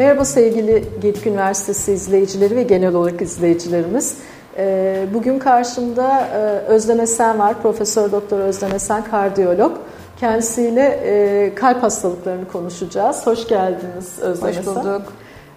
Merhaba sevgili Gedik Üniversitesi izleyicileri ve genel olarak izleyicilerimiz. Ee, bugün karşımda e, Özlem Esen var, Profesör Doktor Özlem Esen, kardiyolog. Kendisiyle e, kalp hastalıklarını konuşacağız. Hoş geldiniz Özlem Hoş bulduk.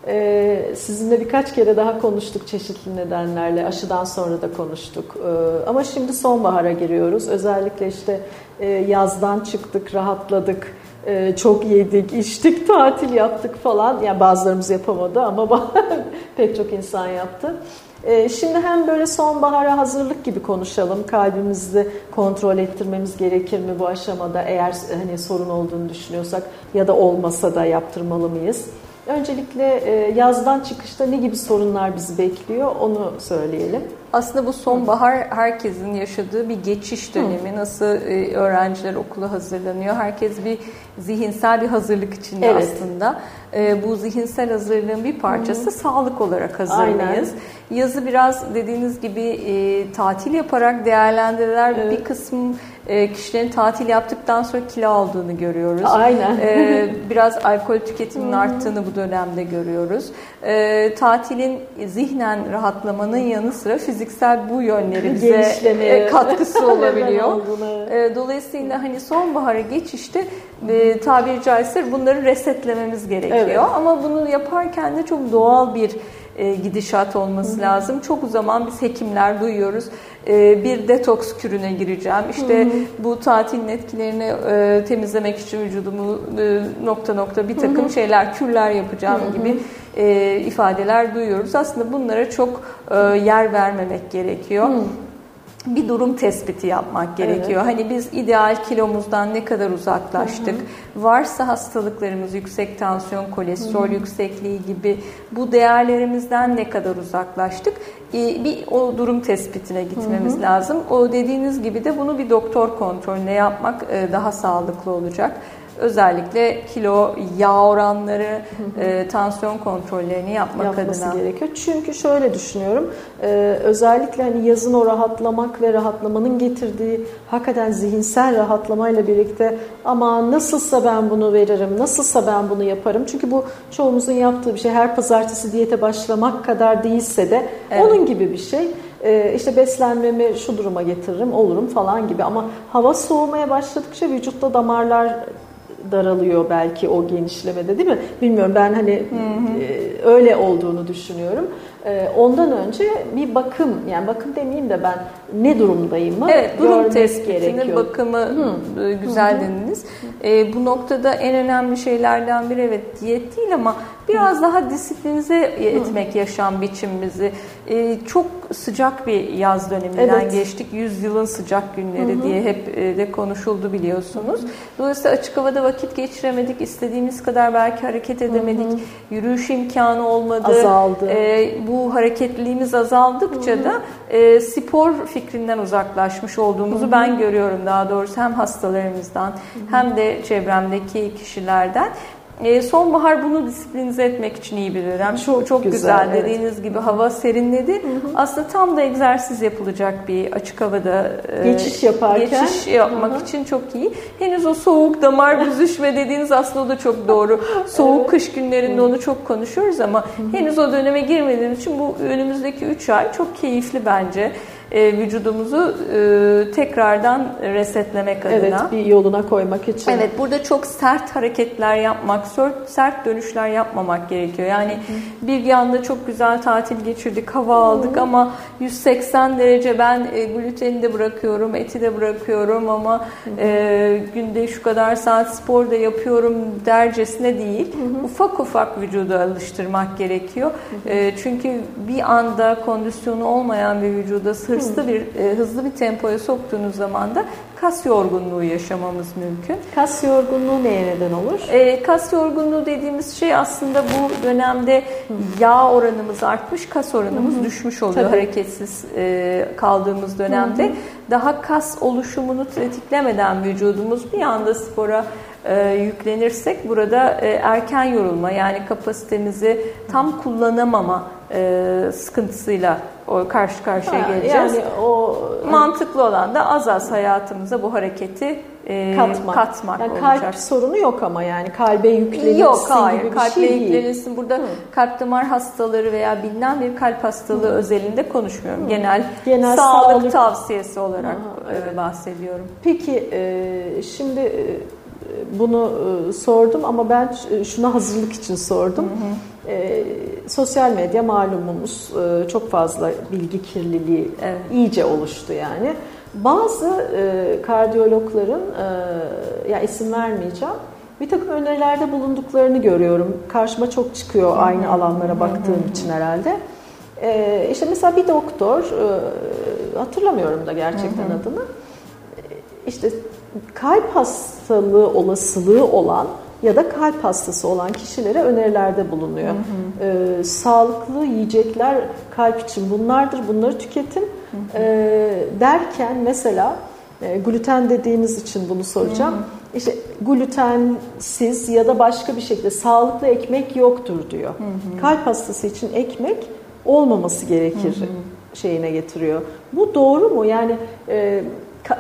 Ee, sizinle birkaç kere daha konuştuk çeşitli nedenlerle. Aşıdan sonra da konuştuk. Ee, ama şimdi sonbahara giriyoruz. Özellikle işte e, yazdan çıktık, rahatladık ee, çok yedik, içtik, tatil yaptık falan. Yani bazılarımız yapamadı ama pek çok insan yaptı. Ee, şimdi hem böyle sonbahara hazırlık gibi konuşalım. Kalbimizi kontrol ettirmemiz gerekir mi bu aşamada eğer hani sorun olduğunu düşünüyorsak ya da olmasa da yaptırmalı mıyız? Öncelikle e, yazdan çıkışta ne gibi sorunlar bizi bekliyor onu söyleyelim. Aslında bu sonbahar herkesin yaşadığı bir geçiş dönemi. Nasıl e, öğrenciler okula hazırlanıyor? Herkes bir zihinsel bir hazırlık içinde evet. aslında. E, bu zihinsel hazırlığın bir parçası Hı. sağlık olarak hazırlayız. Yazı biraz dediğiniz gibi tatil yaparak değerlendirirler. Evet. Bir kısmı e, kişilerin tatil yaptıktan sonra kilo aldığını görüyoruz. Aynen. E, biraz alkol tüketiminin arttığını bu dönemde görüyoruz. E, tatilin zihnen rahatlamanın yanı sıra fiziksel bu yönleri bize katkısı olabiliyor. Dolayısıyla hani sonbahara geçişte tabiri caizse bunları resetlememiz gerekiyor. Evet. Ama bunu yaparken de çok doğal bir e, gidişat olması Hı-hı. lazım. Çok zaman biz hekimler duyuyoruz. E, bir detoks kürüne gireceğim. İşte Hı-hı. bu tatilin etkilerini e, temizlemek için vücudumu e, nokta nokta bir takım Hı-hı. şeyler, kürler yapacağım Hı-hı. gibi e, ifadeler duyuyoruz. Aslında bunlara çok e, yer vermemek gerekiyor. Hı-hı bir durum tespiti yapmak gerekiyor. Evet. Hani biz ideal kilomuzdan ne kadar uzaklaştık? Hı hı. Varsa hastalıklarımız yüksek tansiyon, kolesterol hı hı. yüksekliği gibi bu değerlerimizden ne kadar uzaklaştık? Ee, bir o durum tespitine gitmemiz hı hı. lazım. O dediğiniz gibi de bunu bir doktor kontrolüne yapmak e, daha sağlıklı olacak özellikle kilo, yağ oranları, e, tansiyon kontrollerini yapmak Yapması adına. gerekiyor. Çünkü şöyle düşünüyorum. E, özellikle hani yazın o rahatlamak ve rahatlamanın getirdiği hakikaten zihinsel rahatlamayla birlikte ama nasılsa ben bunu veririm, nasılsa ben bunu yaparım. Çünkü bu çoğumuzun yaptığı bir şey. Her pazartesi diyete başlamak kadar değilse de evet. onun gibi bir şey e, işte beslenmemi şu duruma getiririm, olurum falan gibi. Ama hava soğumaya başladıkça vücutta damarlar daralıyor belki o genişlemede değil mi? Bilmiyorum ben hani hı hı. E, öyle olduğunu düşünüyorum. E, ondan önce bir bakım yani bakım demeyeyim de ben ne durumdayım mı? Evet durum tespitini bakımı hı. E, güzel hı hı. dediniz. E, bu noktada en önemli şeylerden biri evet diyet değil ama biraz daha disiplinize etmek yaşam biçimimizi. E, çok sıcak bir yaz döneminden evet. geçtik. Yüzyılın sıcak günleri hı hı. diye hep e, de konuşuldu biliyorsunuz. Dolayısıyla açık havada vakit geçiremedik. istediğimiz kadar belki hareket edemedik. Hı hı. Yürüyüş imkanı olmadı. Azaldı. E, bu hareketliliğimiz azaldıkça hı hı. da e, spor fikrinden uzaklaşmış olduğumuzu hı hı. ben görüyorum daha doğrusu hem hastalarımızdan hı hı. hem de çevremdeki kişilerden. E, sonbahar bunu disiplinize etmek için iyi bir dönem. Çok, çok güzel, güzel evet. dediğiniz gibi hava serinledi. Hı hı. Aslında tam da egzersiz yapılacak bir açık havada e, geçiş yaparken geçiş yapmak hı hı. için çok iyi. Henüz o soğuk damar büzüşme dediğiniz aslında o da çok doğru. Soğuk evet. kış günlerinde hı. onu çok konuşuyoruz ama hı hı. henüz o döneme girmediğimiz için bu önümüzdeki 3 ay çok keyifli bence e, vücudumuzu e, tekrardan resetlemek adına. Evet bir yoluna koymak için. Evet burada çok sert hareketler yapmak, sert dönüşler yapmamak gerekiyor. Yani bir yanda çok güzel tatil geçirdik, hava aldık ama 180 derece ben e, gluteni de bırakıyorum, eti de bırakıyorum ama e, günde şu kadar saat spor da yapıyorum dercesine değil. Ufak ufak vücudu alıştırmak gerekiyor. E, çünkü bir anda kondisyonu olmayan bir vücuda sır hırslı bir e, hızlı bir tempoya soktuğunuz zaman da kas yorgunluğu yaşamamız mümkün. Kas yorgunluğu neye neden olur? E, kas yorgunluğu dediğimiz şey aslında bu dönemde yağ oranımız artmış, kas oranımız Hı-hı. düşmüş oluyor Tabii. hareketsiz e, kaldığımız dönemde. Hı-hı. Daha kas oluşumunu tetiklemeden vücudumuz bir anda spora e, yüklenirsek burada e, erken yorulma yani kapasitemizi tam kullanamama e, sıkıntısıyla o karşı karşıya ha, geleceğiz. Yani o mantıklı olan da az az hayatımıza bu hareketi e, katmak. katmak yani olacak. Kalp sorunu yok ama yani kalbe yüklenilsin yok, hayır, gibi bir kalple şey değil. yüklenilsin. Burada Hı. kalp damar hastaları veya bilinen bir kalp hastalığı Hı. özelinde konuşmuyorum. Hı. Genel, Genel sağlık, sağlık tavsiyesi olarak evet. bahsediyorum. Peki e, şimdi e, bunu sordum ama ben şuna hazırlık için sordum. Hı hı. E, sosyal medya malumumuz e, çok fazla bilgi kirliliği evet. iyice oluştu yani. Bazı e, kardiyologların, e, ya isim vermeyeceğim, bir takım önerilerde bulunduklarını görüyorum. Karşıma çok çıkıyor aynı alanlara baktığım için herhalde. E, işte mesela bir doktor, e, hatırlamıyorum da gerçekten adını, işte kalp hastalığı olasılığı olan ya da kalp hastası olan kişilere önerilerde bulunuyor. Hı hı. Ee, sağlıklı yiyecekler kalp için bunlardır, bunları tüketin hı hı. Ee, derken mesela e, gluten dediğiniz için bunu soracağım. Hı hı. İşte glutensiz ya da başka bir şekilde sağlıklı ekmek yoktur diyor. Hı hı. Kalp hastası için ekmek olmaması gerekir hı hı. şeyine getiriyor. Bu doğru mu? Yani e,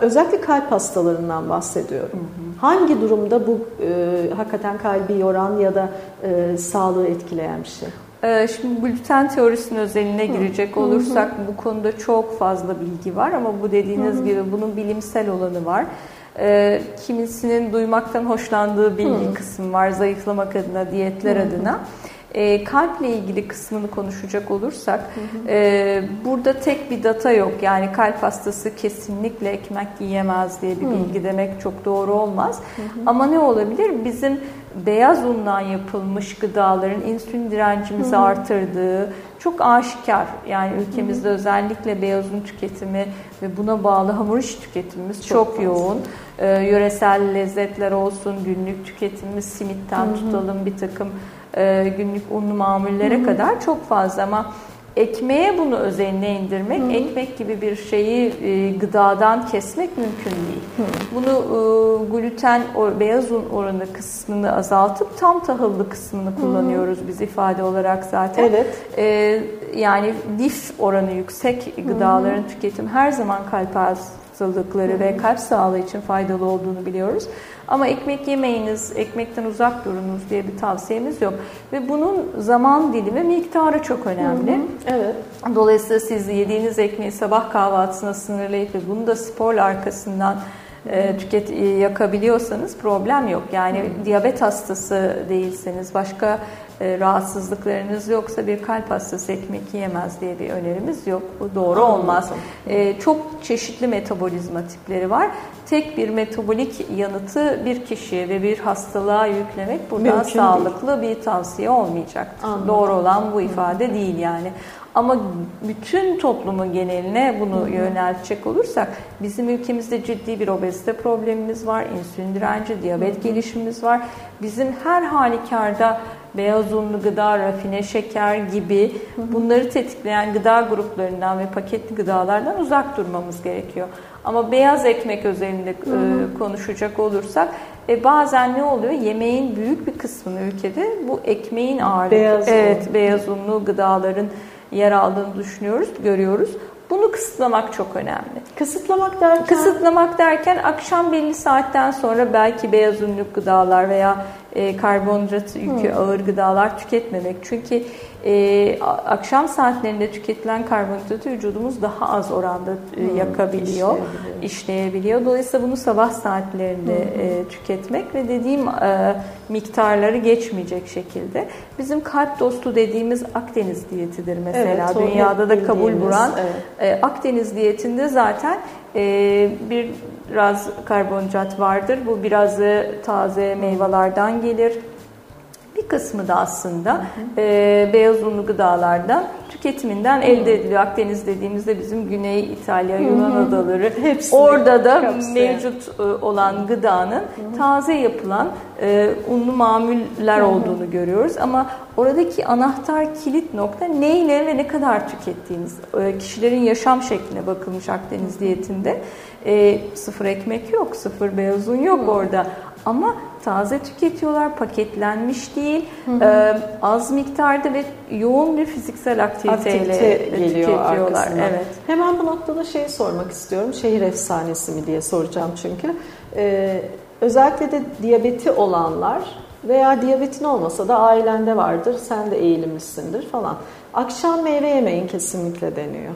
özellikle kalp hastalarından bahsediyorum. Hı hı. Hangi durumda bu e, hakikaten kalbi yoran ya da e, sağlığı etkileyen bir şey? Ee, şimdi gluten teorisinin özeline girecek olursak hı hı. bu konuda çok fazla bilgi var ama bu dediğiniz hı hı. gibi bunun bilimsel olanı var. Ee, kimisinin duymaktan hoşlandığı bilgi hı. kısmı var zayıflamak adına, diyetler hı hı. adına. E, kalple ilgili kısmını konuşacak olursak hı hı. E, burada tek bir data yok. Yani kalp hastası kesinlikle ekmek yiyemez diye bir hı. bilgi demek çok doğru olmaz. Hı hı. Ama ne olabilir? Bizim beyaz undan yapılmış gıdaların insülin direncimizi hı hı. artırdığı çok aşikar. Yani ülkemizde hı hı. özellikle beyaz un tüketimi ve buna bağlı hamur iş tüketimimiz çok, çok yoğun. Ee, yöresel lezzetler olsun, günlük tüketimimiz simitten hı hı. tutalım bir takım e, günlük unlu mamullere Hı-hı. kadar çok fazla ama ekmeğe bunu özeline indirmek, Hı-hı. ekmek gibi bir şeyi e, gıdadan kesmek mümkün değil. Hı-hı. Bunu e, gluten, o, beyaz un oranı kısmını azaltıp tam tahıllı kısmını kullanıyoruz Hı-hı. biz ifade olarak zaten. Evet. E, yani lif oranı yüksek gıdaların Hı-hı. tüketim her zaman kalp hastalıkları ve kalp sağlığı için faydalı olduğunu biliyoruz. Ama ekmek yemeyiniz, ekmekten uzak durunuz diye bir tavsiyemiz yok. Ve bunun zaman dilimi miktarı çok önemli. Hı hı, evet. Dolayısıyla siz yediğiniz ekmeği sabah kahvaltısına sınırlayıp ve bunu da spor arkasından e, tüket e, yakabiliyorsanız problem yok. Yani hı. diyabet hastası değilseniz, başka e, rahatsızlıklarınız yoksa bir kalp hastası ekmek yiyemez diye bir önerimiz yok. Bu doğru Anladım. olmaz. E, çok çeşitli metabolizma tipleri var. Tek bir metabolik yanıtı bir kişiye ve bir hastalığa yüklemek buradan Mümkün sağlıklı değil. bir tavsiye olmayacaktır. Anladım. Doğru olan bu ifade değil yani. Ama bütün toplumun geneline bunu Hı-hı. yöneltecek olursak bizim ülkemizde ciddi bir obezite problemimiz var, insülin direnci, diyabet Hı-hı. gelişimimiz var. Bizim her halükarda beyaz unlu gıda, rafine şeker gibi bunları tetikleyen gıda gruplarından ve paketli gıdalardan uzak durmamız gerekiyor. Ama beyaz ekmek özelinde e, konuşacak olursak e, bazen ne oluyor? Yemeğin büyük bir kısmını ülkede bu ekmeğin ağırlığı, beyaz evet, un. beyaz unlu gıdaların yer aldığını düşünüyoruz, görüyoruz. Bunu kısıtlamak çok önemli. Kısıtlamak derken? Kısıtlamak derken akşam belli saatten sonra belki beyaz unlu gıdalar veya karbonhidrat yükü hmm. ağır gıdalar tüketmemek. Çünkü e, akşam saatlerinde tüketilen karbonhidratı vücudumuz daha az oranda e, hmm. yakabiliyor, işleyebiliyor. işleyebiliyor. Dolayısıyla bunu sabah saatlerinde hmm. e, tüketmek ve dediğim e, miktarları geçmeyecek şekilde. Bizim kalp dostu dediğimiz Akdeniz diyetidir mesela. Evet, Dünyada da kabul bulan evet. e, Akdeniz diyetinde zaten e, bir biraz karbonhidrat vardır. Bu birazı taze meyvelerden gelir. Bir kısmı da aslında hı hı. E, beyaz unlu gıdalardan tüketiminden hı. elde ediliyor. Akdeniz dediğimizde bizim Güney İtalya, Yunan hı hı. adaları Hepsini orada da kapsaya. mevcut e, olan gıdanın hı hı. taze yapılan e, unlu mamuller hı hı. olduğunu görüyoruz. Ama oradaki anahtar kilit nokta neyle ve ne kadar tükettiğiniz. E, kişilerin yaşam şekline bakılmış Akdeniz diyetinde. E, sıfır ekmek yok, sıfır beyaz un yok hmm. orada. Ama taze tüketiyorlar, paketlenmiş değil, hı hı. E, az miktarda ve yoğun bir fiziksel aktiviteyle Aktivite geliyor tüketiyorlar. Arkasından. Evet. Hemen bu noktada şey sormak istiyorum, şehir efsanesi mi diye soracağım çünkü. Ee, özellikle de diyabeti olanlar veya diyabetin olmasa da ailende vardır, sen de eğilimlisindir falan. Akşam meyve yemeyin kesinlikle deniyor.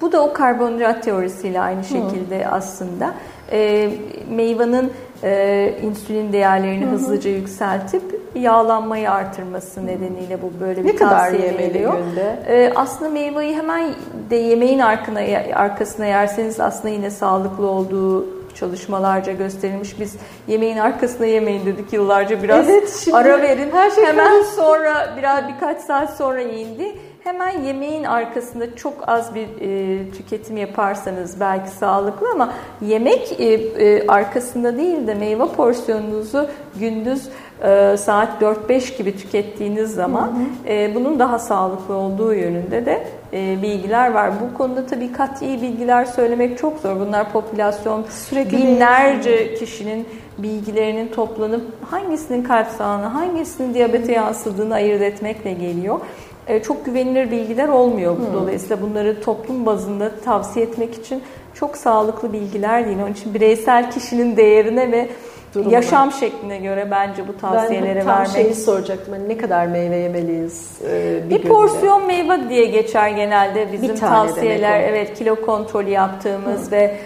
Bu da o karbonhidrat teorisiyle aynı şekilde Hı. aslında. E, meyvanın e, insülin değerlerini hı hı. hızlıca yükseltip yağlanmayı artırması nedeniyle bu böyle bir ne tavsiye kadar veriliyor. Günde? E, aslında meyveyi hemen de yemeğin arkına, arkasına yerseniz aslında yine sağlıklı olduğu çalışmalarca gösterilmiş. Biz yemeğin arkasına yemeyin dedik yıllarca biraz evet, şimdi ara verin. Her şey hemen sonra biraz birkaç saat sonra indi. Hemen yemeğin arkasında çok az bir e, tüketim yaparsanız belki sağlıklı ama yemek e, e, arkasında değil de meyve porsiyonunuzu gündüz e, saat 4-5 gibi tükettiğiniz zaman hı hı. E, bunun daha sağlıklı olduğu yönünde de e, bilgiler var. Bu konuda tabii kat'i bilgiler söylemek çok zor. Bunlar popülasyon Sürekli binlerce değil. kişinin bilgilerinin toplanıp hangisinin kalp sağlığına, hangisinin diyabete yansıdığını ayırt etmekle geliyor. E, çok güvenilir bilgiler olmuyor. Hmm. Dolayısıyla bunları toplum bazında tavsiye etmek için çok sağlıklı bilgiler değil. Onun için bireysel kişinin değerine ve Durumuna. yaşam şekline göre bence bu tavsiyeleri ben vermek. Ben şeyi soracaktım. Hani ne kadar meyve yemeliyiz e, bir, bir günde? porsiyon meyve diye geçer genelde bizim tavsiyeler. Evet kilo kontrolü yaptığımız Hı. ve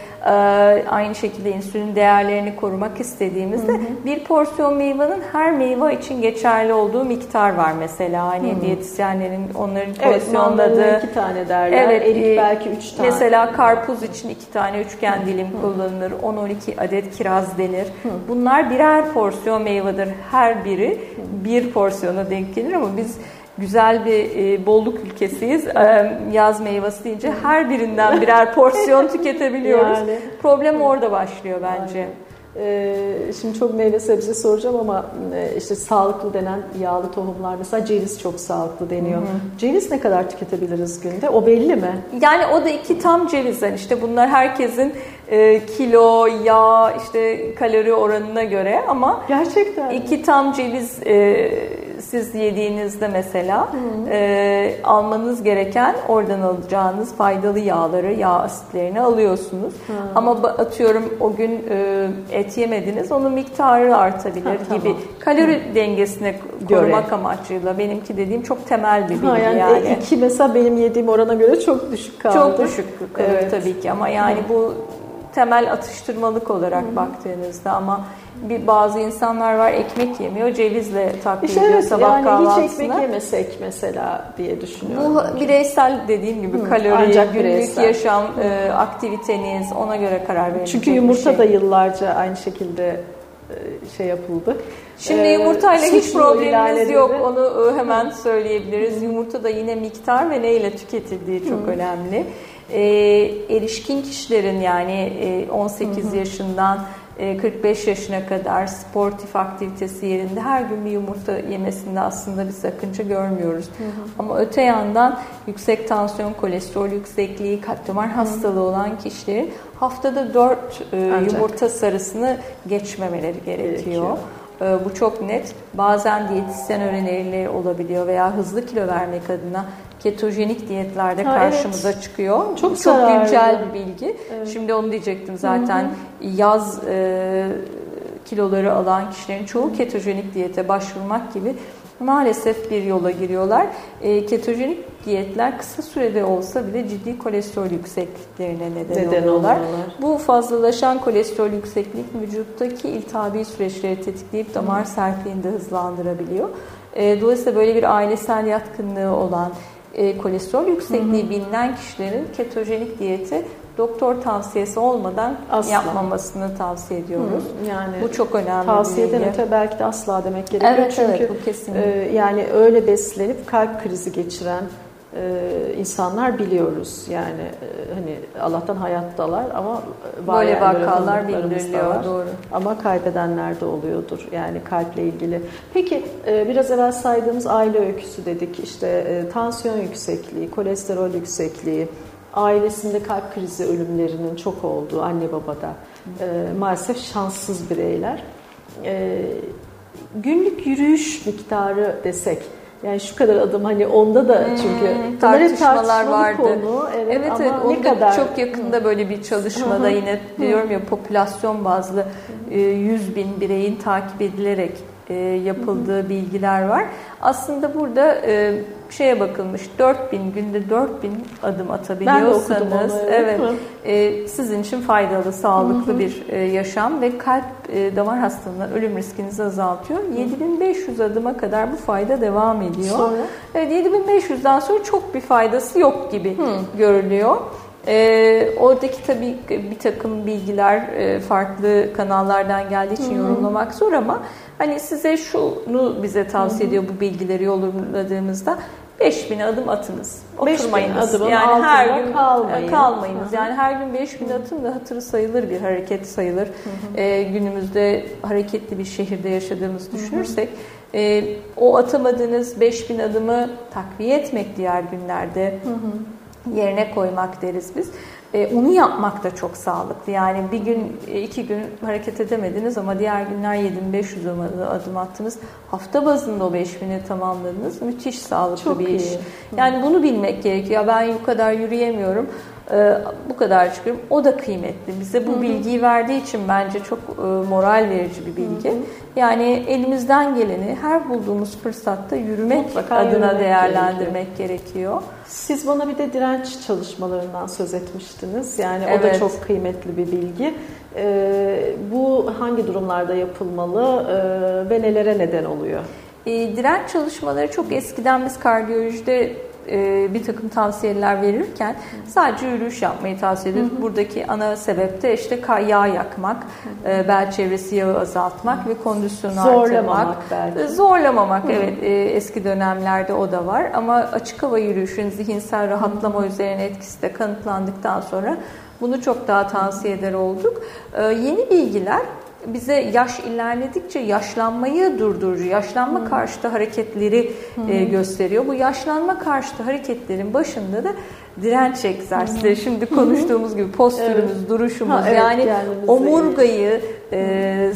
aynı şekilde insülin değerlerini korumak istediğimizde hı hı. bir porsiyon meyvanın her meyve için geçerli olduğu miktar var mesela. Hani hı. diyetisyenlerin onların porsiyonladığı. Evet, iki tane derler. Evet, Erik e, belki üç tane. Mesela karpuz için iki tane üçgen dilim hı. kullanılır. 10-12 adet kiraz denir. Hı. Bunlar birer porsiyon meyvedir. Her biri bir porsiyona denk gelir ama biz güzel bir e, bolluk ülkesiyiz. E, yaz meyvesi deyince her birinden birer porsiyon tüketebiliyoruz. Yani. Problem orada başlıyor bence. Ee, şimdi çok meyve sebze soracağım ama e, işte sağlıklı denen yağlı tohumlar mesela ceviz çok sağlıklı deniyor. Hı hı. Ceviz ne kadar tüketebiliriz günde? O belli mi? Yani o da iki tam cevizler işte bunlar herkesin e, kilo, yağ, işte kalori oranına göre ama gerçekten iki tam ceviz e, siz yediğinizde mesela e, almanız gereken oradan alacağınız faydalı yağları, yağ asitlerini alıyorsunuz. Hı. Ama atıyorum o gün e, et yemediniz, onun miktarı artabilir ha, gibi. Tamam. Kalori Hı. dengesine korumak göre. amacıyla benimki dediğim çok temel bir bilgi ha, yani. yani. iki mesela benim yediğim orana göre çok düşük kaldı. Çok düşük kalır evet. tabii ki ama yani Hı. bu temel atıştırmalık olarak Hı. baktığınızda ama bir bazı insanlar var ekmek yemiyor, cevizle takviye işte ediyor evet, sabah yani kahvaltısına. Hiç ekmek yemesek mesela diye düşünüyorum. Bu bireysel dediğim gibi Hı, kalori, günlük bireysel. yaşam, e, aktiviteniz ona göre karar verin. Çünkü yumurta şey. da yıllarca aynı şekilde e, şey yapıldı. Şimdi ee, yumurtayla hiç problemimiz yok. Onu e, hemen söyleyebiliriz. Yumurta da yine miktar ve neyle tüketildiği çok Hı. önemli. E, erişkin kişilerin yani e, 18 Hı. yaşından 45 e, yaşına kadar sportif aktivitesi yerinde her gün bir yumurta yemesinde aslında bir sakınca görmüyoruz. Hı hı. Ama öte yandan yüksek tansiyon, kolesterol yüksekliği, kalp damar hastalığı olan kişilerin haftada 4 e, yumurta sarısını geçmemeleri gerekiyor. gerekiyor. E, bu çok net. Bazen diyetisyen önerileri olabiliyor veya hızlı kilo vermek adına ketojenik diyetlerde ha, karşımıza evet. çıkıyor. Çok, çok güncel bir bilgi. Evet. Şimdi onu diyecektim zaten. Hı hı. Yaz e, kiloları alan kişilerin çoğu ketojenik diyete başvurmak gibi maalesef bir yola giriyorlar. E, ketojenik diyetler kısa sürede olsa bile ciddi kolesterol yüksekliklerine neden, neden oluyorlar. Bu fazlalaşan kolesterol yükseklik vücuttaki iltihabi süreçleri tetikleyip damar sertliğini de hızlandırabiliyor. E, dolayısıyla böyle bir ailesel yatkınlığı olan, e, kolesterol yüksekliği hı hı. bilinen kişilerin ketojenik diyeti doktor tavsiyesi olmadan asla. yapmamasını tavsiye ediyoruz. Hı, yani bu çok önemli. Tavsiyeden öte belki de asla demek gerekiyor. Evet, Çünkü evet, bu kesin. E, yani öyle beslenip kalp krizi geçiren e, insanlar biliyoruz. Yani e, hani Allah'tan hayattalar ama var böyle vakalar bildiriliyor. Doğru. Ama kaybedenler de oluyordur. Yani kalple ilgili. Peki e, biraz evvel saydığımız aile öyküsü dedik. İşte e, tansiyon yüksekliği, kolesterol yüksekliği, ailesinde kalp krizi ölümlerinin çok olduğu anne babada e, maalesef şanssız bireyler. e, günlük yürüyüş miktarı desek yani şu kadar adım hani onda da hmm, çünkü hmm, tartışmalar vardı. Konu, evet, evet, ama evet ne kadar çok yakında böyle bir çalışmada yine diyorum ya popülasyon bazlı 100 e, bin bireyin takip edilerek e, yapıldığı bilgiler var. Aslında burada e, şeye bakılmış 4000 günde 4000 adım atabiliyorsanız evet e, sizin için faydalı, sağlıklı bir e, yaşam ve kalp e, damar hastalığına ölüm riskinizi azaltıyor. 7500 adıma kadar bu fayda devam ediyor. Sonra? Evet 7500'den sonra çok bir faydası yok gibi Hı. görülüyor. E, oradaki tabii bir takım bilgiler e, farklı kanallardan geldiği için Hı-hı. yorumlamak zor ama hani size şunu bize tavsiye ediyor bu bilgileri yorumladığımızda 5000 adım atınız. Oturmayınız. yani her gün kalmayın. kalmayınız. Yani her gün 5000 atın da hatırı sayılır bir hareket sayılır. E, günümüzde hareketli bir şehirde yaşadığımızı düşünürsek e, o atamadığınız 5000 adımı takviye etmek diğer günlerde Hı-hı yerine koymak deriz biz. E, onu yapmak da çok sağlıklı. Yani bir gün, iki gün hareket edemediniz ama diğer günler 7500 adım attınız. Hafta bazında o 5000'i tamamladınız. Müthiş sağlıklı çok bir iyi. iş. Yani bunu bilmek gerekiyor. Ben bu kadar yürüyemiyorum. E, bu kadar çıkıyorum. O da kıymetli. Bize bu Hı-hı. bilgiyi verdiği için bence çok e, moral verici bir bilgi. Hı-hı. Yani elimizden geleni her bulduğumuz fırsatta yürümek Mutlaka adına yürümek değerlendirmek gerekiyor. gerekiyor. Siz bana bir de direnç çalışmalarından söz etmiştiniz. Yani evet. o da çok kıymetli bir bilgi. Ee, bu hangi durumlarda yapılmalı e, ve nelere neden oluyor? E, direnç çalışmaları çok eskiden biz kardiyolojide e, bir takım tavsiyeler verirken sadece yürüyüş yapmayı tavsiye ediyoruz. Buradaki ana sebep de işte yağ yakmak, e, bel çevresi yağı azaltmak ve kondisyonu Zorlamamak artırmak. Belki. E, zorlamamak evet eski dönemlerde o da var ama açık hava yürüyüşün zihinsel rahatlama üzerine etkisi de kanıtlandıktan sonra bunu çok daha tavsiye eder olduk. Yeni bilgiler bize yaş ilerledikçe yaşlanmayı durdurucu, yaşlanma hmm. karşıtı hareketleri hmm. e, gösteriyor. Bu yaşlanma karşıtı hareketlerin başında da direnç egzersizleri. Hmm. Şimdi konuştuğumuz gibi postürümüz, evet. duruşumuz ha, evet, yani omurgayı e,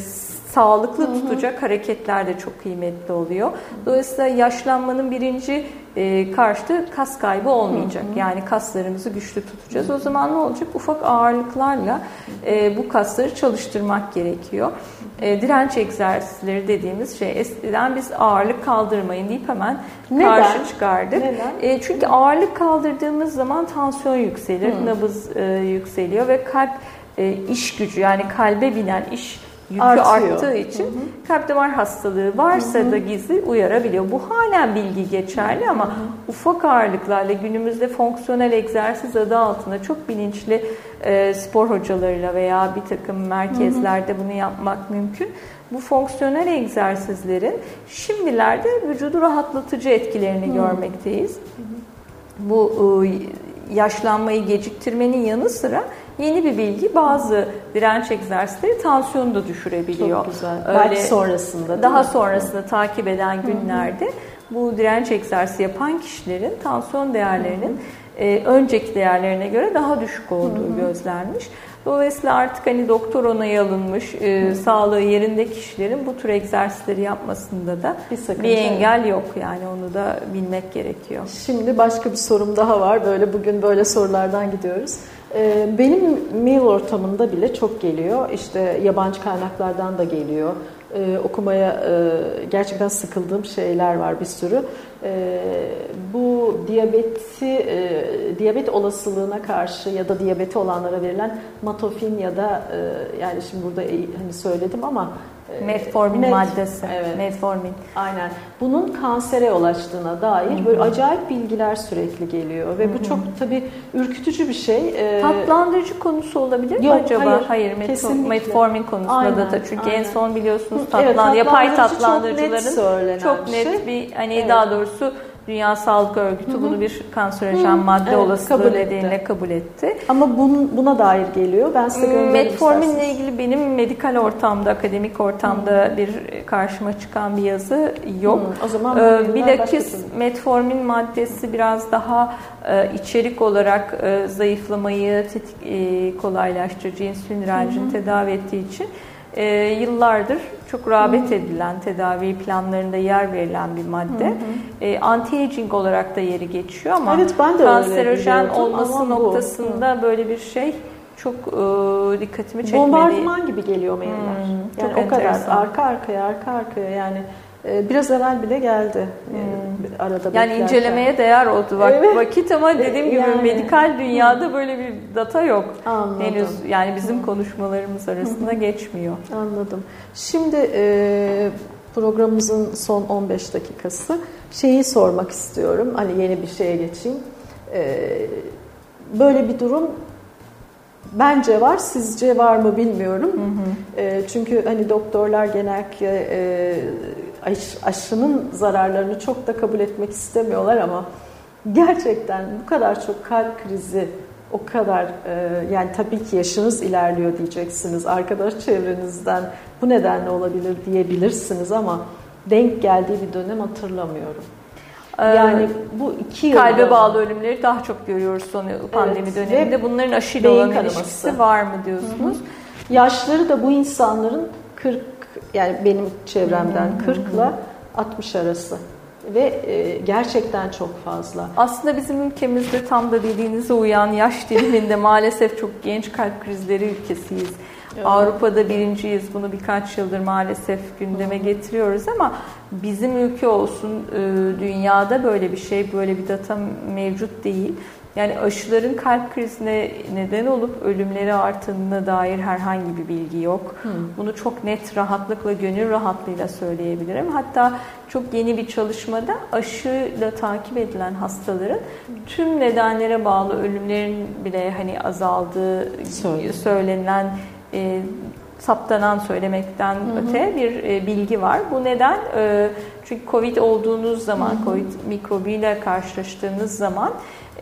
sağlıklı tutacak hareketler de çok kıymetli oluyor. Dolayısıyla yaşlanmanın birinci e, karşıtı kas kaybı olmayacak. Hı hı. Yani kaslarımızı güçlü tutacağız. O zaman ne olacak? Ufak ağırlıklarla e, bu kasları çalıştırmak gerekiyor. E, direnç egzersizleri dediğimiz şey eskiden biz ağırlık kaldırmayın deyip hemen Neden? karşı çıkardık. Neden? E, çünkü ağırlık kaldırdığımız zaman tansiyon yükselir, hı. nabız e, yükseliyor ve kalp e, iş gücü yani kalbe binen iş yükü Artıyor. arttığı için hı hı. kalp damar hastalığı varsa hı hı. da gizli uyarabiliyor. Bu halen bilgi geçerli ama hı hı. ufak ağırlıklarla günümüzde fonksiyonel egzersiz adı altında çok bilinçli e, spor hocalarıyla veya bir takım merkezlerde hı hı. bunu yapmak mümkün. Bu fonksiyonel egzersizlerin şimdilerde vücudu rahatlatıcı etkilerini hı. görmekteyiz. Hı hı. Bu e, yaşlanmayı geciktirmenin yanı sıra Yeni bir bilgi bazı direnç egzersizleri tansiyonu da düşürebiliyor. Çok güzel. Öyle Belki sonrasında Daha mi? sonrasında takip eden günlerde bu direnç egzersizi yapan kişilerin tansiyon değerlerinin e, önceki değerlerine göre daha düşük olduğu gözlenmiş. Dolayısıyla artık hani doktor onayı alınmış, e, sağlığı yerinde kişilerin bu tür egzersizleri yapmasında da bir, bir engel yok. Yani onu da bilmek gerekiyor. Şimdi başka bir sorum daha var. Böyle bugün böyle sorulardan gidiyoruz. Ee, benim mail ortamında bile çok geliyor. İşte yabancı kaynaklardan da geliyor. Ee, okumaya e, gerçekten sıkıldığım şeyler var bir sürü. Ee, bu diyabeti, e, diyabet olasılığına karşı ya da diyabeti olanlara verilen matofin ya da e, yani şimdi burada hani söyledim ama Metformin Met, maddesi. Evet. Metformin. Aynen. Bunun kansere yol açtığına dair Hı-hı. böyle acayip bilgiler sürekli geliyor ve Hı-hı. bu çok tabii ürkütücü bir şey. Ee, Tatlandırıcı konusu olabilir mi acaba? Hayır, hayır metformin, metformin konusunda aynen, da çünkü aynen. en son biliyorsunuz tatlan evet, yapay tatlandırıcıların çok net, çok net şey. bir hani evet. daha doğrusu Dünya Sağlık Örgütü hı hı. bunu bir kanserojen hı. madde evet, olasılığı kabul nedeniyle etti. kabul etti. Ama bun, buna dair geliyor. Ben size göndereyim Metforminle ilgili benim medikal ortamda, akademik ortamda hı. bir karşıma çıkan bir yazı yok. Hı. O zaman ee, bilakis metformin maddesi biraz daha e, içerik olarak e, zayıflamayı tetik, e, kolaylaştırıcı insülin direncini tedavi ettiği için e, yıllardır çok rağbet edilen, tedavi planlarında yer verilen bir madde. Hı hı. E, anti-aging olarak da yeri geçiyor ama evet, ben de kanserojen olması noktasında bu. böyle bir şey çok e, dikkatimi çekmedi. Bombardıman gibi geliyor mailler. Hmm, yani o kadar arka arkaya arka arkaya yani biraz evvel bile geldi. Hmm. Arada yani beklerken. incelemeye değer oldu vak evet. vakit ama dediğim gibi yani. medikal dünyada böyle bir data yok. Anladım. Henüz yani bizim konuşmalarımız arasında geçmiyor. Anladım. Şimdi e, programımızın son 15 dakikası şeyi sormak istiyorum. Hani yeni bir şeye geçeyim. E, böyle bir durum Bence var, sizce var mı bilmiyorum. Hı hı. E, çünkü hani doktorlar genellikle e, aş, aşının zararlarını çok da kabul etmek istemiyorlar ama gerçekten bu kadar çok kalp krizi, o kadar e, yani tabii ki yaşınız ilerliyor diyeceksiniz. Arkadaş çevrenizden bu nedenle olabilir diyebilirsiniz ama denk geldiği bir dönem hatırlamıyorum. Ee, yani bu iki yılda... Kalbe bağlı ölümleri daha çok görüyoruz son pandemi evet, döneminde. Bunların aşıyla olan kanaması. ilişkisi var mı diyorsunuz? Hı-hı. Yaşları da bu insanların 40 yani benim çevremden 40 ile 60 arası ve e, gerçekten çok fazla. Aslında bizim ülkemizde tam da dediğinize uyan yaş diliminde maalesef çok genç kalp krizleri ülkesiyiz. Evet. Avrupa'da birinciyiz. Bunu birkaç yıldır maalesef gündeme getiriyoruz ama bizim ülke olsun e, dünyada böyle bir şey, böyle bir data mevcut değil. Yani aşıların kalp krizine neden olup ölümleri arttığına dair herhangi bir bilgi yok. Hmm. Bunu çok net rahatlıkla, gönül rahatlığıyla söyleyebilirim. Hatta çok yeni bir çalışmada aşıyla takip edilen hastaların tüm nedenlere bağlı ölümlerin bile hani azaldığı Söyle. söylenen e, saptanan söylemekten hı hı. öte bir e, bilgi var. Bu neden? E, çünkü COVID olduğunuz zaman, hı hı. COVID mikrobuyla karşılaştığınız zaman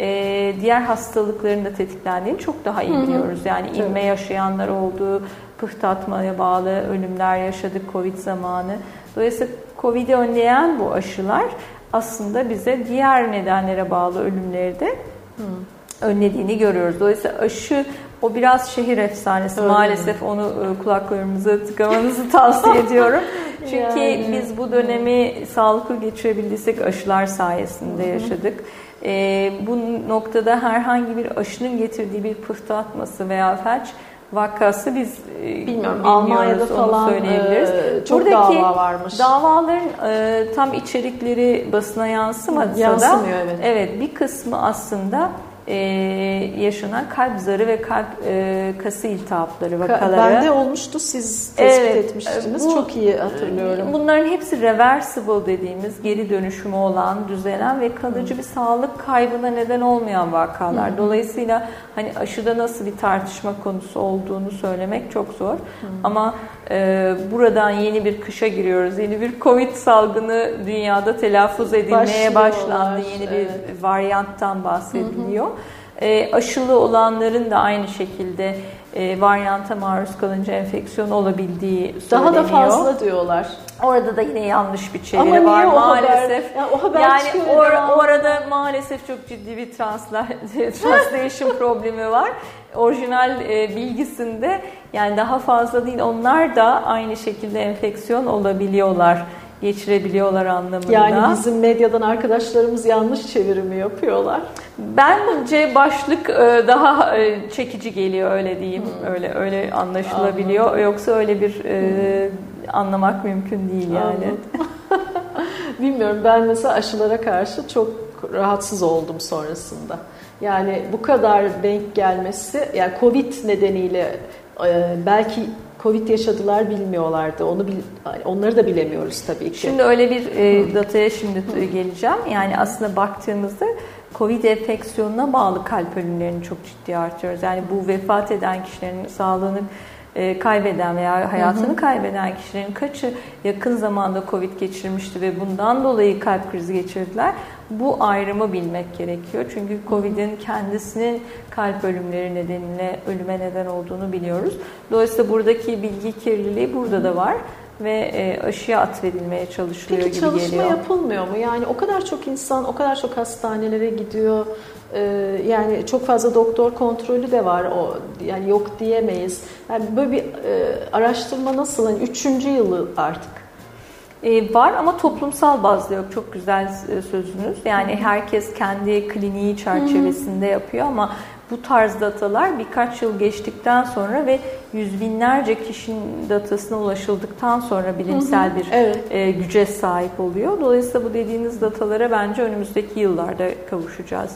e, diğer hastalıkların da tetiklendiğini çok daha iyi biliyoruz. Yani hı. inme yaşayanlar oldu, pıhtatmaya bağlı ölümler yaşadık COVID zamanı. Dolayısıyla COVID'i önleyen bu aşılar aslında bize diğer nedenlere bağlı ölümleri de hı. önlediğini görüyoruz. Dolayısıyla aşı o biraz şehir efsanesi. Öyle Maalesef mi? onu e, kulaklarımıza tıkamanızı tavsiye ediyorum. Çünkü yani. biz bu dönemi sağlıklı geçirebildiysek aşılar sayesinde yaşadık. E, bu noktada herhangi bir aşının getirdiği bir pıhtı atması veya felç vakası biz e, bilmiyorum Almanya'da falan söyleyebiliriz. E, çok Buradaki dava varmış. Davaların e, tam içerikleri basına Yansımıyor, da evet. evet bir kısmı aslında e, yaşanan kalp zarı ve kalp e, kası iltihapları vakaları. Bende olmuştu siz tespit evet, etmiştiniz. Bu, Çok iyi hatırlıyorum. Bunların hepsi reversible dediğimiz geri dönüşümü olan, düzelen ve kalıcı bir sağlık kaybına neden olmayan vakalar. Dolayısıyla hani aşıda nasıl bir tartışma konusu olduğunu söylemek çok zor. Ama e, buradan yeni bir kışa giriyoruz. Yeni bir Covid salgını dünyada telaffuz edilmeye başlandı. Yeni bir evet. varyanttan bahsediliyor. Hı hı. E, aşılı olanların da aynı şekilde e, varyanta maruz kalınca enfeksiyon olabildiği söyleniyor. Daha da fazla diyorlar. Orada da yine yanlış bir çeviri Ama var maalesef. Ya o haber yani or, orada maalesef çok ciddi bir translation problemi var. Orijinal e, bilgisinde yani daha fazla değil onlar da aynı şekilde enfeksiyon olabiliyorlar geçirebiliyorlar anlamında. Yani bizim medyadan arkadaşlarımız yanlış çevirimi yapıyorlar. Bence başlık e, daha e, çekici geliyor öyle diyeyim. Hmm. Öyle öyle anlaşılabiliyor. Anladım. Yoksa öyle bir hmm. anlamak mümkün değil yani. Bilmiyorum ben mesela aşılara karşı çok rahatsız oldum sonrasında. Yani bu kadar denk gelmesi yani Covid nedeniyle belki Covid yaşadılar bilmiyorlardı. Onu onları da bilemiyoruz tabii ki. Şimdi öyle bir e, dataya şimdi geleceğim. Yani aslında baktığımızda Covid enfeksiyonuna bağlı kalp ölümlerini çok ciddi artıyoruz. Yani bu vefat eden kişilerin sağlığını e, kaybeden veya hayatını hı hı. kaybeden kişilerin kaçı yakın zamanda Covid geçirmişti ve bundan dolayı kalp krizi geçirdiler. Bu ayrımı bilmek gerekiyor. Çünkü Covid'in kendisinin kalp ölümleri nedeniyle ölüme neden olduğunu biliyoruz. Dolayısıyla buradaki bilgi kirliliği burada da var. ve e, aşıya atfedilmeye çalışılıyor Peki, gibi geliyor. geliyor. çalışma yapılmıyor mu? Yani o kadar çok insan, o kadar çok hastanelere gidiyor. Ee, yani çok fazla doktor kontrolü de var. O yani yok diyemeyiz. Yani böyle bir e, araştırma nasıl? Yani üçüncü yılı artık. Ee, var ama toplumsal bazda yok. Çok güzel e, sözünüz. Yani herkes kendi kliniği çerçevesinde yapıyor ama bu tarz datalar birkaç yıl geçtikten sonra ve yüz binlerce kişinin datasına ulaşıldıktan sonra bilimsel bir evet. e, güce sahip oluyor. Dolayısıyla bu dediğiniz datalara bence önümüzdeki yıllarda kavuşacağız.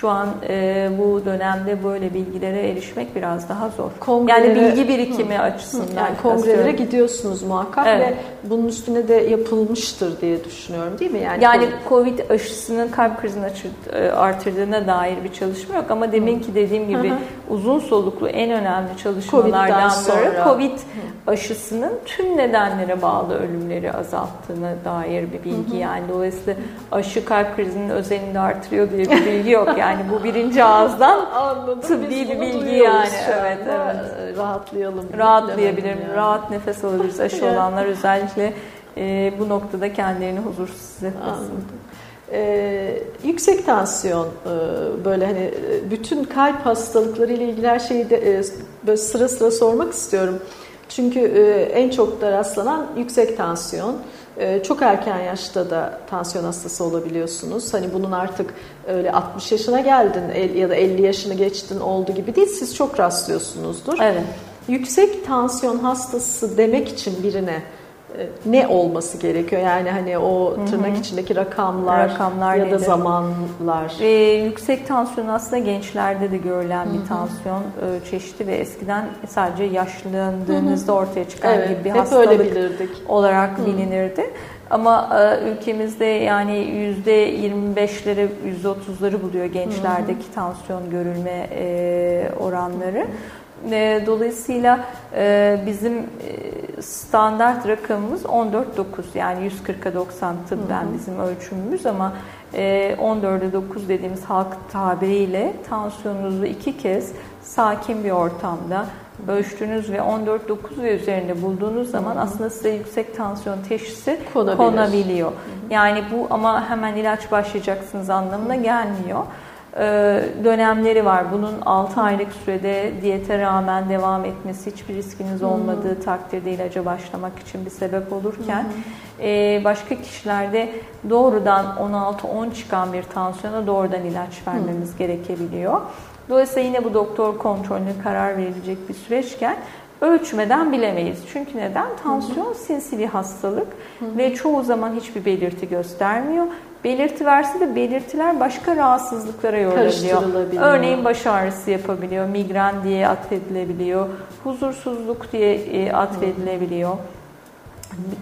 Şu an e, bu dönemde böyle bilgilere erişmek biraz daha zor. Kongrelere, yani bilgi birikimi hı, açısından. Yani kongrelere gidiyorsunuz muhakkak evet. ve bunun üstüne de yapılmıştır diye düşünüyorum değil mi? Yani, yani COVID aşısının kalp krizini e, artırdığına dair bir çalışma yok ama deminki dediğim gibi hı hı. uzun soluklu en önemli çalışmalardan biri COVID aşısının tüm nedenlere bağlı ölümleri azalttığına dair bir bilgi. Hı hı. Yani dolayısıyla aşı kalp krizinin özelinde artırıyor diye bir bilgi yok. Yani bu birinci ağızdan Anladım. tıbbi bir bilgi yani. Evet, evet. Rahatlayalım. Rahatlayabilirim. Yani. Rahat nefes alabiliriz. Aşı olanlar özellikle e, bu noktada kendilerini huzursuz hissetmesin. Ee, yüksek tansiyon e, böyle hani e, bütün kalp hastalıkları ile ilgili her şeyi de e, böyle sıra sıra sormak istiyorum. Çünkü e, en çok da rastlanan yüksek tansiyon. E, çok erken yaşta da tansiyon hastası olabiliyorsunuz. Hani bunun artık öyle 60 yaşına geldin ya da 50 yaşını geçtin oldu gibi değil. Siz çok rastlıyorsunuzdur. Evet. Yüksek tansiyon hastası demek için birine ne olması gerekiyor? Yani hani o tırnak içindeki rakamlar, rakamlar ya nedir? da zamanlar. Ee, yüksek tansiyon aslında gençlerde de görülen bir tansiyon e, çeşidi ve eskiden sadece yaşlandığınızda ortaya çıkan evet, gibi bir hastalık olarak Hı-hı. bilinirdi. Ama e, ülkemizde yani yüzde 25'leri, yüzde 30'ları buluyor gençlerdeki Hı-hı. tansiyon görülme e, oranları. Hı-hı. E, dolayısıyla e, bizim e, standart rakamımız 14.9 yani 140'a 90 tıbben bizim ölçümümüz ama 14'e 9 dediğimiz halk tabiriyle tansiyonunuzu iki kez sakin bir ortamda ölçtüğünüz ve 14.9 ve üzerinde bulduğunuz zaman aslında size yüksek tansiyon teşhisi Konabilir. konabiliyor. Yani bu ama hemen ilaç başlayacaksınız anlamına gelmiyor. E, dönemleri var. Bunun 6 aylık sürede diyete rağmen devam etmesi hiçbir riskiniz olmadığı hmm. takdirde ilaca başlamak için bir sebep olurken hmm. başka kişilerde doğrudan 16-10 çıkan bir tansiyona doğrudan ilaç vermemiz hmm. gerekebiliyor. Dolayısıyla yine bu doktor kontrolüne karar verilecek bir süreçken ölçmeden bilemeyiz. Çünkü neden? Tansiyon hı hı. sinsi bir hastalık hı hı. ve çoğu zaman hiçbir belirti göstermiyor. Belirti verse de belirtiler başka rahatsızlıklara yorulabiliyor. Örneğin baş ağrısı yapabiliyor, migren diye atfedilebiliyor, huzursuzluk diye e, atfedilebiliyor.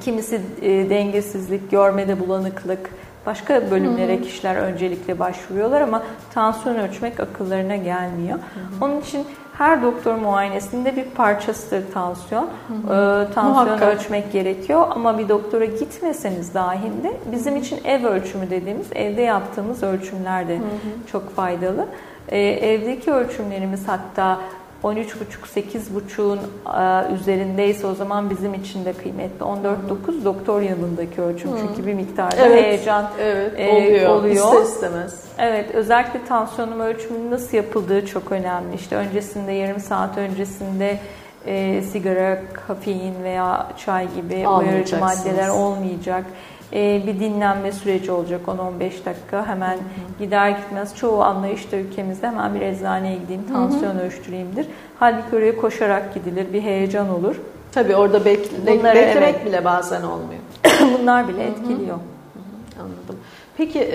Kimisi e, dengesizlik, görmede bulanıklık, başka bölümlere hı hı. kişiler öncelikle başvuruyorlar ama tansiyon ölçmek akıllarına gelmiyor. Hı hı. Onun için her doktor muayenesinde bir parçasıdır tansiyon. Hı hı. Ee, tansiyon Muhakkak. ölçmek gerekiyor ama bir doktora gitmeseniz dahinde bizim için ev ölçümü dediğimiz evde yaptığımız ölçümler de hı hı. çok faydalı. Ee, evdeki ölçümlerimiz hatta 13,5-8,5'un e, üzerindeyse o zaman bizim için de kıymetli. 14,9 doktor yanındaki ölçüm. Hmm. Çünkü bir miktarda evet, heyecan evet, e, oluyor. oluyor. İster istemez. Evet, özellikle tansiyonum ölçümünün nasıl yapıldığı çok önemli. İşte öncesinde, yarım saat öncesinde e, sigara, kafein veya çay gibi uyarıcı maddeler olmayacak e, bir dinlenme süreci olacak 10-15 dakika. Hemen hı hı. gider gitmez çoğu anlayışta ülkemizde hemen bir eczaneye gideyim, tansiyon hı hı. ölçtüreyimdir. Halbuki oraya koşarak gidilir, bir heyecan olur. Tabii orada bekle, Bunları, beklemek evet. bile bazen olmuyor. Bunlar bile etkiliyor. Hı hı. Anladım. Peki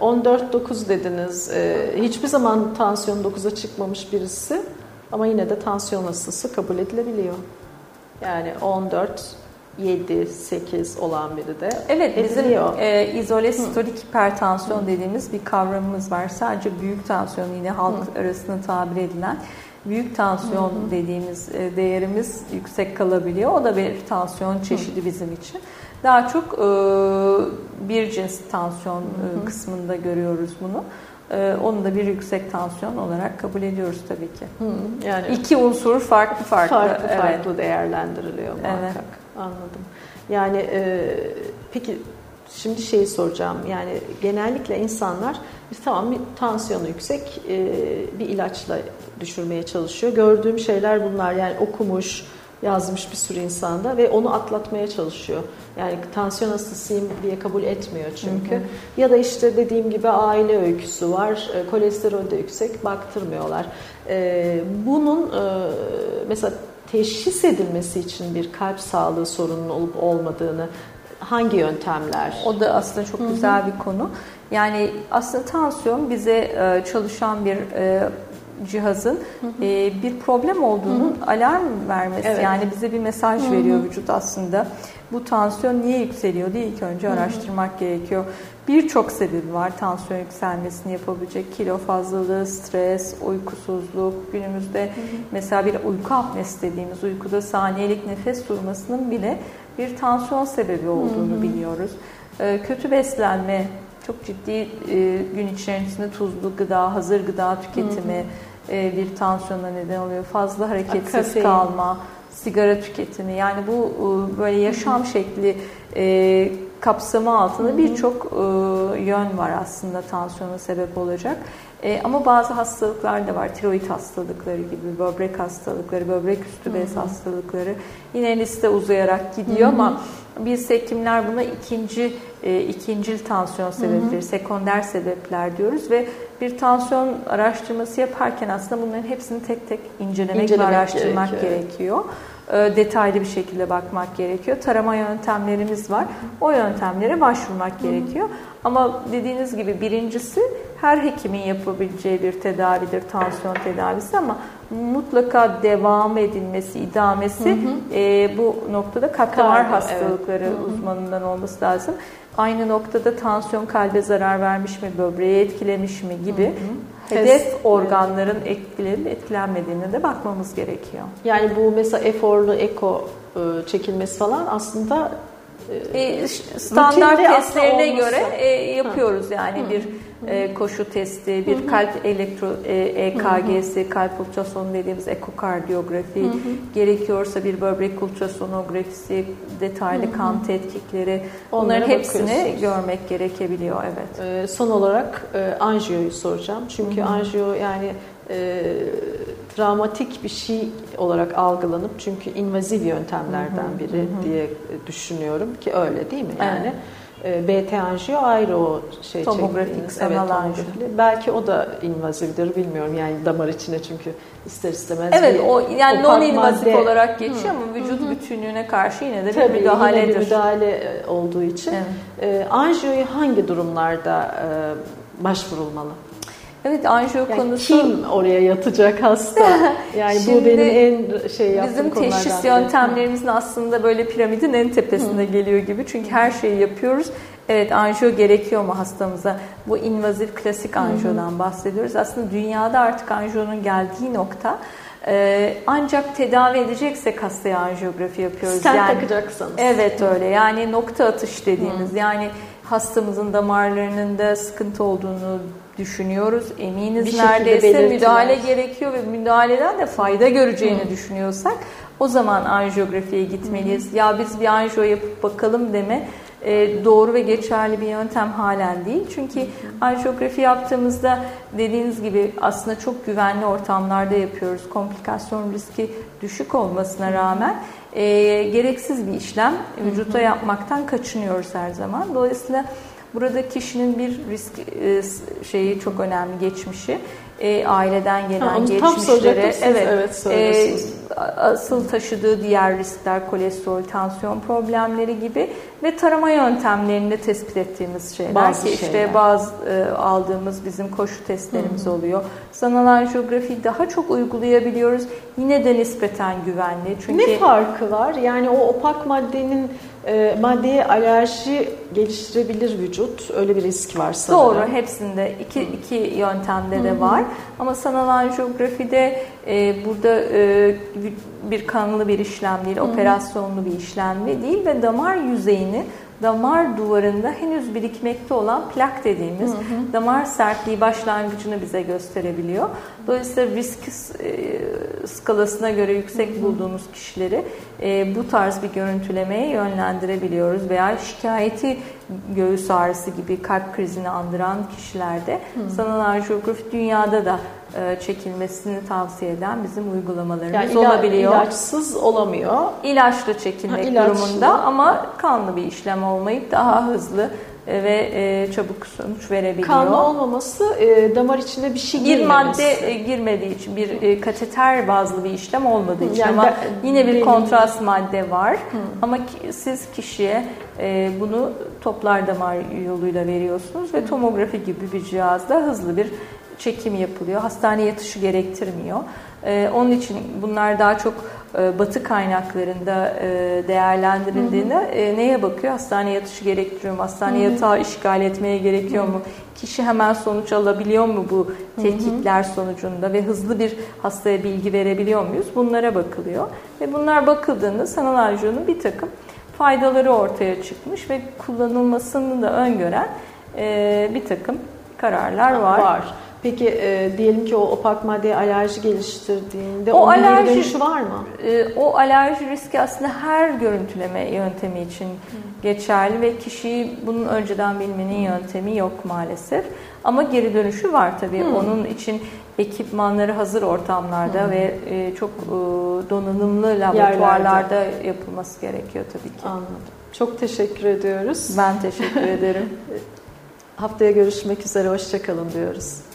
14-9 dediniz. Hiçbir zaman tansiyon 9'a çıkmamış birisi ama yine de tansiyon hastası kabul edilebiliyor. Yani 14 7, 8 olan biri de Evet bizim e, izole sistolik hipertansiyon dediğimiz bir kavramımız var. Sadece büyük tansiyon yine halk Hı. arasında tabir edilen büyük tansiyon Hı. dediğimiz e, değerimiz yüksek kalabiliyor. O da bir tansiyon çeşidi Hı. bizim için. Daha çok e, bir cins tansiyon e, kısmında görüyoruz bunu. e, onu da bir yüksek tansiyon olarak kabul ediyoruz tabii ki. Hı, yani iki unsur farklı farklı farklı evet. farklı değerlendiriliyor muhakkak. Evet. Anladım. Yani e, peki şimdi şeyi soracağım. Yani genellikle insanlar tamam bir tansiyonu yüksek e, bir ilaçla düşürmeye çalışıyor. Gördüğüm şeyler bunlar. Yani okumuş, yazmış bir sürü insanda ve onu atlatmaya çalışıyor. Yani tansiyon hastasıyım diye kabul etmiyor çünkü. Hı hı. Ya da işte dediğim gibi aile öyküsü var, e, kolesterol de yüksek, baktırmıyorlar. E, bunun e, mesela teşhis edilmesi için bir kalp sağlığı sorununun olup olmadığını hangi yöntemler? O da aslında çok güzel bir konu. Yani aslında tansiyon bize çalışan bir cihazın hı hı. E, bir problem olduğunun hı hı. alarm vermesi evet. yani bize bir mesaj hı hı. veriyor vücut aslında. Bu tansiyon niye yükseliyor diye ilk önce araştırmak hı gerekiyor. Birçok sebebi var tansiyon yükselmesini yapabilecek. Kilo fazlalığı, stres, uykusuzluk. Günümüzde hı hı. mesela bir uyku apnesi dediğimiz uykuda saniyelik nefes durmasının bile bir tansiyon sebebi olduğunu hı hı. biliyoruz. E, kötü beslenme, çok ciddi e, gün içerisinde tuzlu gıda, hazır gıda tüketimi, hı hı e, bir tansiyona neden oluyor. Fazla hareketsiz Kafein. kalma, sigara tüketimi yani bu e, böyle yaşam şekli e, kapsamı altında birçok yön var aslında tansiyona sebep olacak. ama bazı hastalıklar da var. Tiroid hastalıkları gibi, böbrek hastalıkları, böbrek üstü bez hastalıkları. Yine liste uzayarak gidiyor Hı-hı. ama biz hekimler buna ikinci e, ikincil tansiyon sebepleri, Hı-hı. sekonder sebepler diyoruz ve bir tansiyon araştırması yaparken aslında bunların hepsini tek tek incelemek, incelemek ve araştırmak gerekiyor. gerekiyor. E, detaylı bir şekilde bakmak gerekiyor. Tarama yöntemlerimiz var. O yöntemlere başvurmak gerekiyor. Ama dediğiniz gibi birincisi her hekimin yapabileceği bir tedavidir tansiyon tedavisi ama mutlaka devam edilmesi, idamesi hı hı. E, bu noktada kalp damar hastalıkları evet. uzmanından olması lazım. Aynı noktada tansiyon kalbe zarar vermiş mi, böbreği etkilemiş mi gibi. Hedef Test, organların etkilerinin etkilenmediğine de bakmamız gerekiyor. Yani bu mesela eforlu eko e, çekilmesi falan aslında e, standart testlerine göre e, yapıyoruz yani Hı. bir e, koşu testi, bir Hı. kalp elektro e, EKG'si, kalp ultrasonu dediğimiz ekokardiyografi, Hı. gerekiyorsa bir böbrek ultrasonografisi, detaylı Hı. kan tetkikleri bunların hepsini görmek gerekebiliyor evet. E, son olarak e, anjiyoyu soracağım. Çünkü Hı. anjiyo yani e, travmatik bir şey olarak algılanıp çünkü invaziv yöntemlerden biri hı hı. diye düşünüyorum ki öyle değil mi yani? Evet. E, BT anjiyo ayrı o şey tomografik sanal evet, anjiyo. Belki o da invazivdir bilmiyorum yani damar içine çünkü ister istemez Evet o yani non invazif madde... olarak geçiyor ama vücut Hı-hı. bütünlüğüne karşı yine de Tabii, bir müdahaledir. Yine bir müdahale e, olduğu için. Evet. E, anjiyoyu hangi durumlarda e, başvurulmalı? Evet anjiyo yani konusu. Kim oraya yatacak hasta? Yani Şimdi, bu benim en şey yaptığım Bizim teşhis yöntemlerimizin aslında böyle piramidin en tepesinde Hı. geliyor gibi. Çünkü her şeyi yapıyoruz. Evet anjiyo gerekiyor mu hastamıza? Bu invazif klasik anjiyodan bahsediyoruz. Aslında dünyada artık anjiyonun geldiği nokta ee, ancak tedavi edeceksek hastaya anjiyografi yapıyoruz. Stent yani, takacaksanız. Evet öyle yani nokta atış dediğimiz Hı. yani hastamızın damarlarının da sıkıntı olduğunu düşünüyoruz. Eminiz bir neredeyse müdahale gerekiyor ve müdahaleden de fayda göreceğini Hı. düşünüyorsak o zaman anjiyografiye gitmeliyiz. Hı. Ya biz bir anjiyo yapıp bakalım deme e, doğru ve geçerli bir yöntem halen değil. Çünkü anjiyografi yaptığımızda dediğiniz gibi aslında çok güvenli ortamlarda yapıyoruz. Komplikasyon riski düşük olmasına rağmen e, gereksiz bir işlem vücuta yapmaktan kaçınıyoruz her zaman. Dolayısıyla Burada kişinin bir risk e, şeyi çok önemli geçmişi. E, aileden gelen ha, geçmişlere evet, evet e, asıl taşıdığı diğer riskler kolesterol, tansiyon problemleri gibi ve tarama yöntemlerinde tespit ettiğimiz şeyler bazı ki işte şeyler. bazı e, aldığımız bizim koşu testlerimiz Hı-hı. oluyor. Sanal anjiyografi daha çok uygulayabiliyoruz. Yine de nispeten güvenli. Çünkü ne farkı var? Yani o opak maddenin e, maddeye alerji geliştirebilir vücut. Öyle bir risk var sanırım. Doğru. Hepsinde iki, iki yöntemde de var. Ama sanal anjiyografide e, burada e, bir kanlı bir işlem değil, operasyonlu bir işlem değil ve damar yüzeyini damar duvarında henüz birikmekte olan plak dediğimiz hı hı. damar sertliği başlangıcını bize gösterebiliyor. Dolayısıyla risk e, skalasına göre yüksek bulduğumuz kişileri e, bu tarz bir görüntülemeye yönlendirebiliyoruz veya şikayeti göğüs ağrısı gibi kalp krizini andıran kişilerde hı. sanal anjiyografi dünyada da e, çekilmesini tavsiye eden bizim uygulamalarımız yani ila, olabiliyor. İlaçsız olamıyor. İlaçla çekilmek ha, ilaçlı. durumunda ama kanlı bir işlem olmayıp daha hızlı ve e, çabuk sonuç verebiliyor. Kanlı olmaması damar içinde bir şey girmemesi. Bir madde girmediği için bir kateter bazlı bir işlem olmadığı için yani ama de, yine bir kontrast madde var. Hı. Ama siz kişiye bunu toplar damar yoluyla veriyorsunuz ve tomografi gibi bir cihazla hızlı bir çekim yapılıyor. Hastane yatışı gerektirmiyor. Ee, onun için bunlar daha çok e, batı kaynaklarında e, değerlendirildiğinde e, neye bakıyor? Hastane yatışı gerektiriyor mu? Hastane hı hı. yatağı işgal etmeye gerekiyor hı hı. mu? Kişi hemen sonuç alabiliyor mu bu tetkikler sonucunda ve hızlı bir hastaya bilgi verebiliyor muyuz? Bunlara bakılıyor. Ve bunlar bakıldığında sanal anjiyonun bir takım faydaları ortaya çıkmış ve kullanılmasını da öngören e, bir takım kararlar var. Var. Peki e, diyelim ki o opak maddeye alerji geliştirdiğinde o onun alerji, geri dönüşü var mı? E, o alerji riski aslında her görüntüleme yöntemi için hmm. geçerli ve kişiyi bunun önceden bilmenin yöntemi yok maalesef. Ama geri dönüşü var tabii. Hmm. Onun için ekipmanları hazır ortamlarda hmm. ve e, çok e, donanımlı laboratuvarlarda Yerlerde. yapılması gerekiyor tabii ki. Anladım. Çok teşekkür ediyoruz. Ben teşekkür ederim. Haftaya görüşmek üzere. Hoşçakalın diyoruz.